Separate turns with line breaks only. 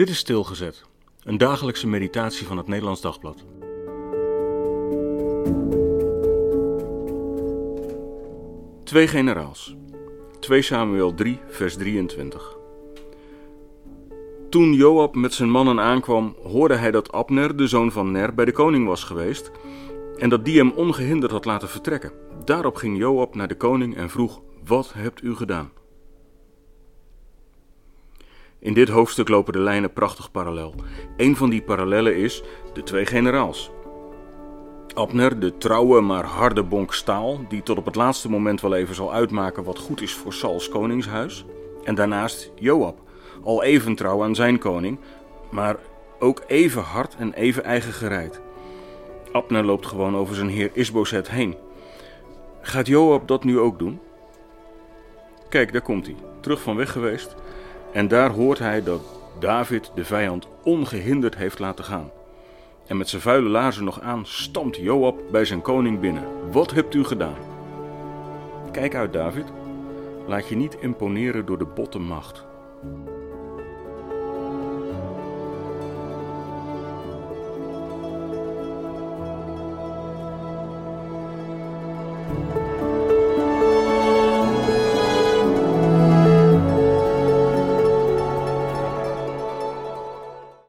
Dit is Stilgezet, een dagelijkse meditatie van het Nederlands Dagblad. Twee generaals. 2 Samuel 3, vers 23. Toen Joab met zijn mannen aankwam, hoorde hij dat Abner, de zoon van Ner, bij de koning was geweest en dat die hem ongehinderd had laten vertrekken. Daarop ging Joab naar de koning en vroeg: Wat hebt u gedaan? In dit hoofdstuk lopen de lijnen prachtig parallel. Een van die parallellen is de twee generaals. Abner, de trouwe maar harde bonk staal, die tot op het laatste moment wel even zal uitmaken wat goed is voor Sauls koningshuis. En daarnaast Joab, al even trouw aan zijn koning, maar ook even hard en even eigen gereid. Abner loopt gewoon over zijn heer Isbozet heen. Gaat Joab dat nu ook doen? Kijk, daar komt hij, terug van weg geweest. En daar hoort hij dat David de vijand ongehinderd heeft laten gaan. En met zijn vuile laarzen nog aan stampt Joab bij zijn koning binnen. Wat hebt u gedaan? Kijk uit, David. Laat je niet imponeren door de botte macht.